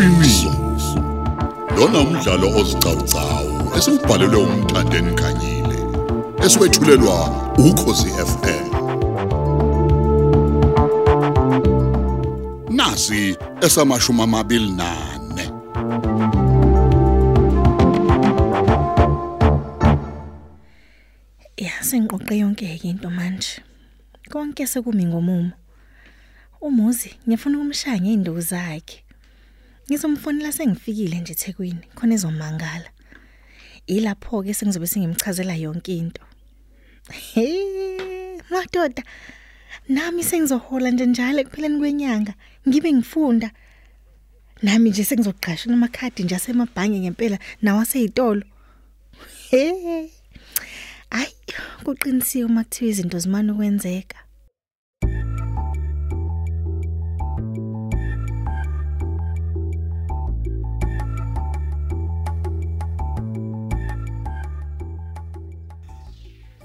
iqiniso lona umdlalo ozicawucawu esibhalelwe umthandeni khanyile eswetshulelwa ukhosi FM nasi esamashumi amabili nane Ya sengiqoqe yonke ke into manje. Konke sekumi ngomumo. Umuzi ngifuna ukumshaya ngeinduku zakhe. Ngizomfonela sengifikile nje eThekwini khona ezomangala. Ilapho ke sengizobe singimchazela yonke into. He, madoda. Nami sengizohola nje njalo ekupheleni kwenyanga ngibe ngifunda. Nami nje sengizoqasha namakhadi nje asemabhange ngempela nawaseyitolo. He. Ay, kuqinisiwe uma kuthiwa izinto zimana ukwenzeka.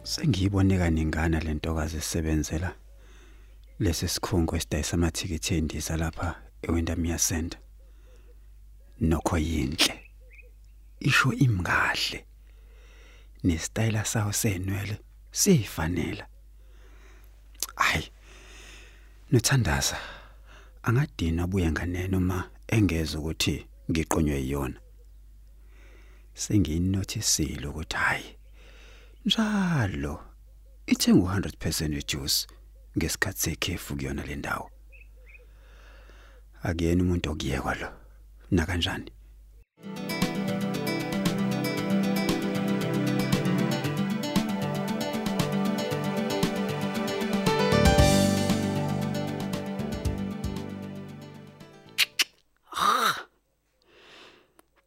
Sengiyibone kaningana lentokazi esebenzela lesi sikhungo esidayisa amathikithi endiza lapha eWindermere Center. Nokho yinhle. Isho imkahle. Nesitayela sawo senwele siyifanela. Ay. Nothandaza angadina abuye nganeno uma engeza ukuthi ngiqonywe yiyona. Sengiyinothisile ukuthi hayi njalo. Ithenga u100% wejuice ngesikhathi sekhefu kuyona le ndawo. Akuyena umuntu okuyekwa lo. Na kanjani?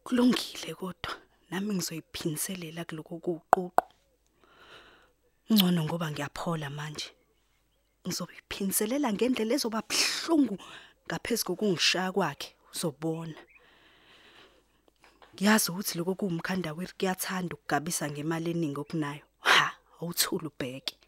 Kulungile kodwa. Nami ngizoyiphiniselela kuloko kuqoqo ngcono ngoba ngiyaphola manje. Ngizoyiphiniselela ngendlela ezoba buhlungu ngaphezulu kokungishaya kwakhe uzobona. Ngiyazi ukuthi lokho kuwumkhanda wethu kuyathanda ukugabisa ngemali eningi okunayo. Ha awuthula ubheke.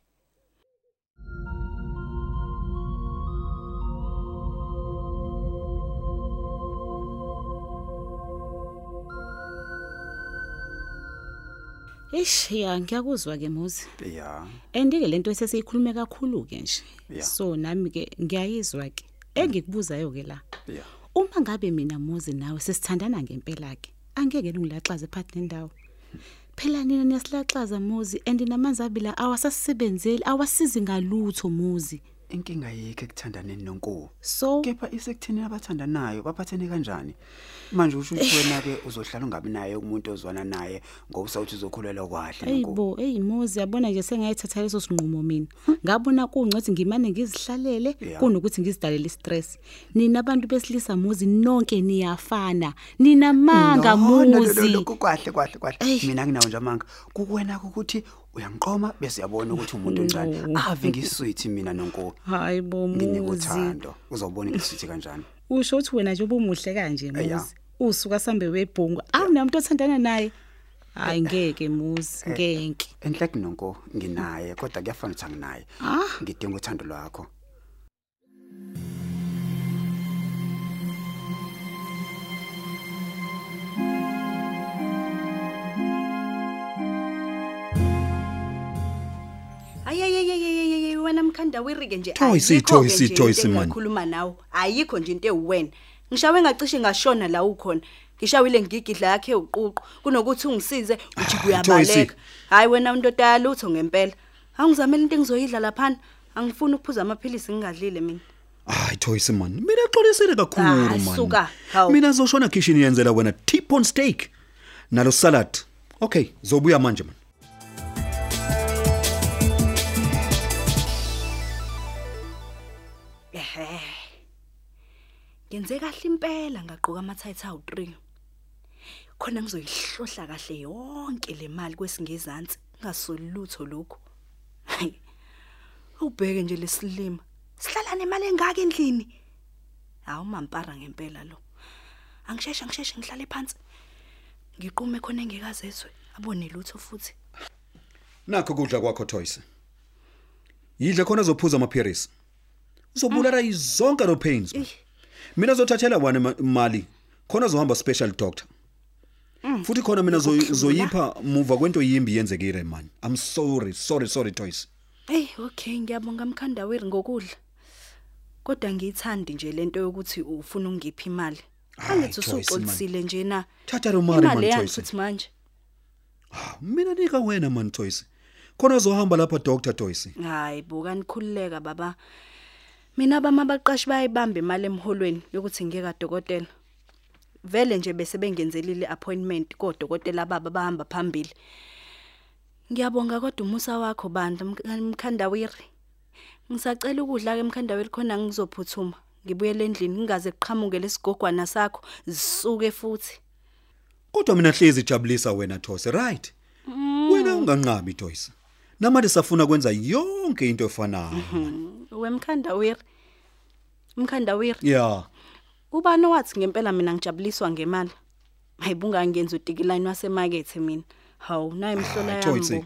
Eish ya ngiyakuzwa ke muzi. ya Andike lento esesiyikhulume kakhulu ke nje. Ya. So nami ke ngiyayizwa ke. Engikubuzayo ke la. ya Uma ngabe mina muzi nawe sesithandana ngempela ke. Angeke ngilaxaze phakathi nendawo. Phela nina niyasilaxaza muzi and namanzi abila awasasebenzeli awasizi ngalutho muzi. Inkinga yikho ekuthandaneni nonkulu So kepha isekutheni abathandanayo baphathene kanjani manje usho ukuthi wena ke uzohlala ungabi naye umuntu ozwana naye ngoba usawuthi uzokhulelwa kwahle nonkulu Eyibo, eyimuzi yabona nje sengayithatha leso sinqumo mina. Ngabona kungcothi ngimane ngizihlalele Ya. kunokuthi ngizidalele stress. Nina abantu besilisa muzi nonke niyafana. Nina manga No, no, no, no, muzi. no, kwahle kwahle kwahle Eish. mina nginawo nje amanga kukuwena ukuthi uyangiqoma bese yabona ukuthi umuntu onjani No. ave ngisweet mina nonkulu Hayibo muzi. nginekuthando uzobona ngisithi kanjani Usho ukuthi wena nje ubumuhle kanje Eh, ya. muzi. Usuka sambe webhungu. Awunamuntu othandana naye. Hayi ngeke muzi, Eh. ngeke. enhle kunonko nginaye kodwa kuyafana ukuthi anginaye Ah. ngidinga uthando lwakho ayayayayayay wena mkhanda wirike nje. Thoyisi, ayikho-ke Thoyisi, nje Thoyisi, into man. engingakhuluma nawe. Ayikho nje into ewuwena. Ngishawe ngacishe ngashona la ukhona. Ngishawile ngigidla yakhe uququ kunokuthi ungisize uthi Ah, kuyabaleka. Thoyisi. hayi wena umuntu lutho ngempela. Angizamela into engizoyidla laphana? Angifuni ukuphuza amaphilisi ngingadlile mina. Hayi Thoyisi man mina xolisele kakhulu Ah, man suka, hawu. mina zoshona kitchen yenzela wena T-bone steak. Nalo salad. Okay zobuya manje man kahle impela ngaqoka amathayithi awu3 khona ngizoyihlohla kahle yonke le mali kwesingezansi ngasoli lutho lokho Hayi, awubheke nje lesilima sihlala nemali engaka endlini. Hawu mampara ngempela lo. Angisheshe ngisheshe ngihlale phansi. Ngiqume khona engekazezwe abone lutho futhi. Nakho kudla kwakho Thoyisi yidle khona zophuza amaphirisi uzobulala izonke no pains man. Mina zothathela ma- imali khona zohamba special doctor Mm. futhi khona mina zoy- zoyipha muva kwento yimbi yenzekile man i'm sorry sorry sorry toys Hey, okay, ngiyabonga mkhandawiri ngokudla. Kodwa ngiyithandi nje lento yokuthi ufuna ungiphi imali. Angithi Joyce, usuxolisile nje na. Thatha lo mali, man, Joyce. futhi manje. mina nika wena man toys khona zohamba lapha doctor toys Hayi, buka nikhululeka baba. Mina bama baqashi bayibamba imali emholweni yokuthi ngiye kadokotela. Vele nje bese bengenzelile appointment kodokotela baba bahamba phambili. Ngiyabonga kodwa umusa wakho bandla Mk- mkhandawiri. Ngisacela ukudla ke mkhandawiri khona ngizophuthuma. Ngibuyele endlini ngingaze kuqhamuke lesigogwana sakho zisuke futhi. kodwa mina hlezi jabulisa wena toys right wena unganqabi toys namanje safuna kwenza yonke into efanayo Wemkhandawiri. Mkhandawiri. yeah Ubani wathi ngempela mina ngijabuliswa ngemali? Hayibunga ngenza udikiline wasemarket mina. Hawu nayi imhlola Hayi, yami. Toysi. bo.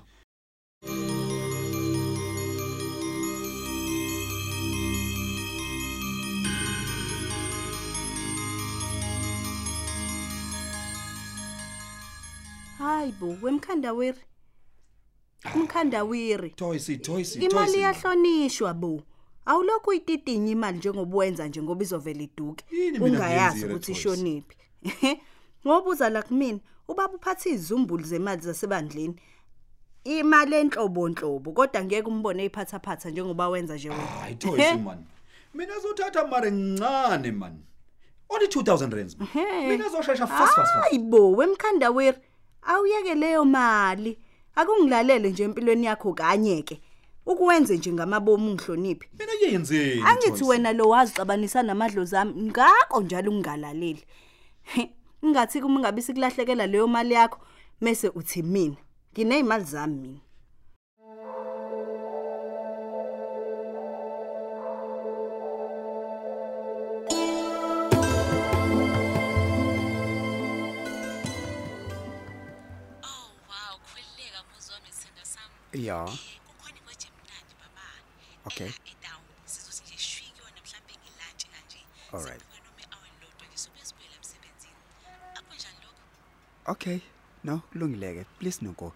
Hayi bo, wemkhandawiri. Umkhandawiri. toys toys Imali iyahlonishwa bo. Awulokhu uyititinye imali njengoba wenza nje ngoba izovela iduke. Yini mina Ungayazi ngiyenzile, ukuthi Toys? ishoniphi. Ngobuza la kumina, ubaba uphatha izumbulu zemali zasebandleni. Imali enhlobo nhlobo kodwa ngeke umbone eyiphatha phatha njengoba wenza nje wena. hayi toys man mina zothatha mare ncane man only 2000 rands man. mina zoshesha fast fast fast Hayibo, wemkhandaweri. Awuyeke leyo mali. Akungilalele nje empilweni yakho kanye ke. Ukuwenze nje ngamabomu ungihloniphi. mina yenzeni Angithi Toys? wena lo wazixabanisa namadlozi ami ngako njalo ungalaleli. Ingathi kuma ngabe sikulahlekela leyo mali yakho mase uthi mina nginezimali zami mina. Oh wow, khulileka muzi wami sithanda sami. ya Kukhona ikweje mnandi baba. Okay. Njani lokho? okay no kulungileke please noko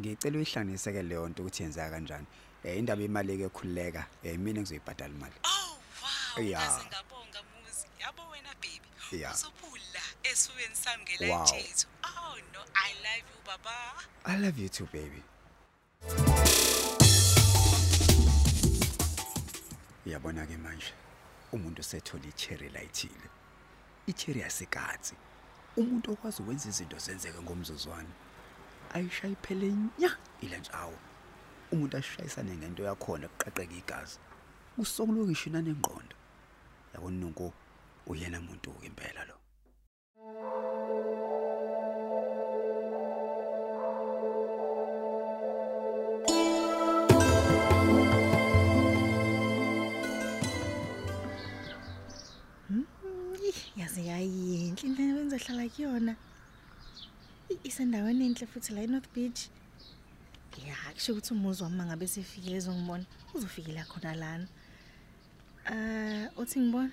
ngicela uyihlanganise ke leyo nto ukuthi yenzeka kanjani eh indaba imali ke khulileka eh mina ngizoyibhadala imali Oh wow, ngaze ngabonga muzi. Yabo wena baby. Ya. Uzophula esifubeni sami Wow. ngelunch ethu. Oh no, I love you baba. i love you too baby Uyabona ke manje umuntu sethola icherry layithile icherry yasikatsi umuntu okwazi ukwenza izinto zenzeke ngomzuzwana ayishayi phele nya ile ntshawo umuntu ashayisane ngento yakhona kuqaqeka igazi usokulokisho nanengqondo yabona nonko? Uyena umuntu ke impela lo. Yaze yayinhle into enzohlala kuyona. I- isendaweni enhle futhi la eNorth Beach. Ya kusho ukuthi umuzi wami mangabe sefikile ezongibona uzofikela khona lana. Eh uthi ngibona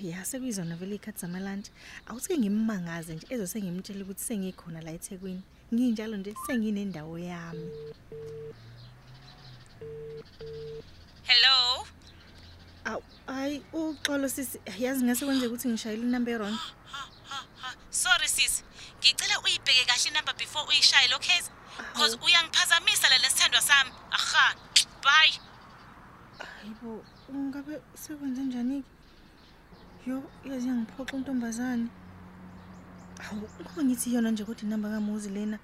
ya sekuyizona vele ikhathi zamalunch. Awuthi ngimmangaze nje ezose ngimtshela ukuthi sengikhona la eThekwini. Nginjalo nje senginendawo yami. Hello. Aw ay uxolo sisi yazi ngase kwenzeka ukuthi ngishayile inamba errong Ha ha ha. Sorry sis. Ngicela uyibheke kahle inamba before uyishaye lo case because uyangiphazamisa la lesithandwa sami. Aha. Bye. Hayibo, ungabe sekwenze njani? Yo, yazi yangiphoxa untombazane. Awu, ngoba ngithi yona nje kodwa inamba kamuzi lena.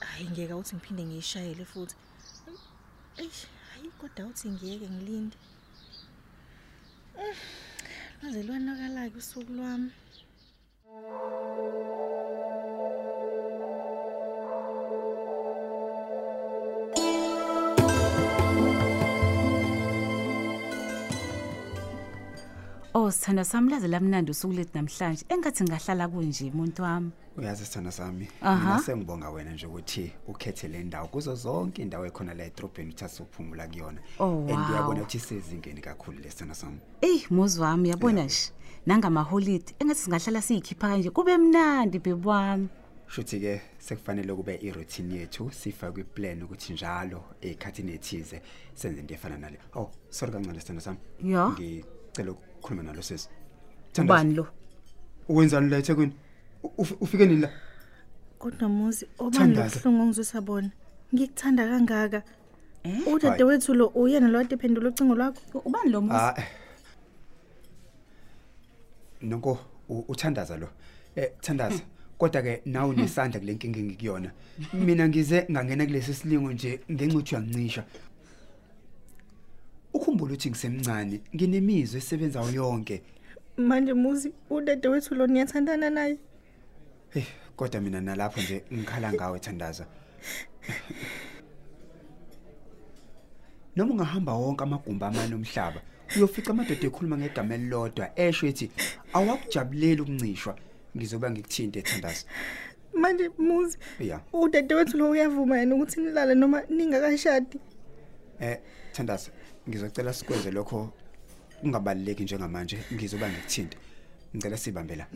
Hayi ngeke uthi ngiphinde ngiyishayele futhi. Eish, hayi kodwa uthi ngiyeke ngilinde. Laze lwanakala ke usuku lwami. Oh sithanda samlaze lamnandi usuku lethu namhlanje engathi ngahlala kunje umuntu wami. uyazi sithanda sami mina sengibonga wena nje ukuthi ukhethe le ndawo kuzo zonke indawo ekhona la edrobheni uthatha ukuphumula kuyona Oh, and wow. uyabona ukuthi isezingeni kakhulu le sithanda sami Ey muzi wami yabona nje nangama holiday engathi singahlala siyikhipha kanje kube mnandi bebi wami. shuthi ke sekufanele kube i-routine yethu sifake iplan ukuthi njalo ekhathini ethize senze into efana nale oh sorry kancane sithanda sami Ya. ngicela ukukhuluma nalo sisi Ubani lo? wenzani la eThekwini Uf- ufike nini la Kodwa muzi obani Thandaza. lobuhlungu ongizwisa bona. Ngikuthanda kangaka. Eh? Udade wethu lo uyena lo wade phendula ucingo lwakho. Ubani lo muzi? ah nonko u- uthandaza lo eh thandaza kodwa ke nawe unesandla kule nkinga engikuyona mina ngize ngangena kulesi silingo nje ngencuthi uyancisha ukhumbula ukuthi ngisemncane nginemizwe esebenzayo yonke. Manje muzi udade wethu lo niyathandana naye. hey kodwa mina nalapho nje ngikhala ngawe thandaza. Noma ungahamba wonke amagumba amanye omhlaba uyofica amadoda ekhuluma ngegama elilodwa esho ethi awakujabuleli ukuncishwa. Ngizoba ngikuthinte thandaza. Manje muzi ya udade wethu lo uyavuma yena ukuthi nilale noma ningakashadi. Eh thandaza ngizocela sikwenze lokho kungabaluleki njengamanje ngizoba ngikuthinte. Ngicela sibambe la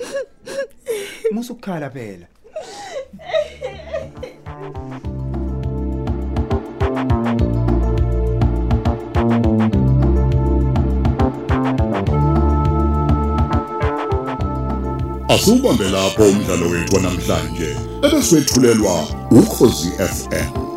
musu ukukhala phela. Asubambe lapho umdlalo wethu namhlanje ebeswetshulelwa ukhozi FM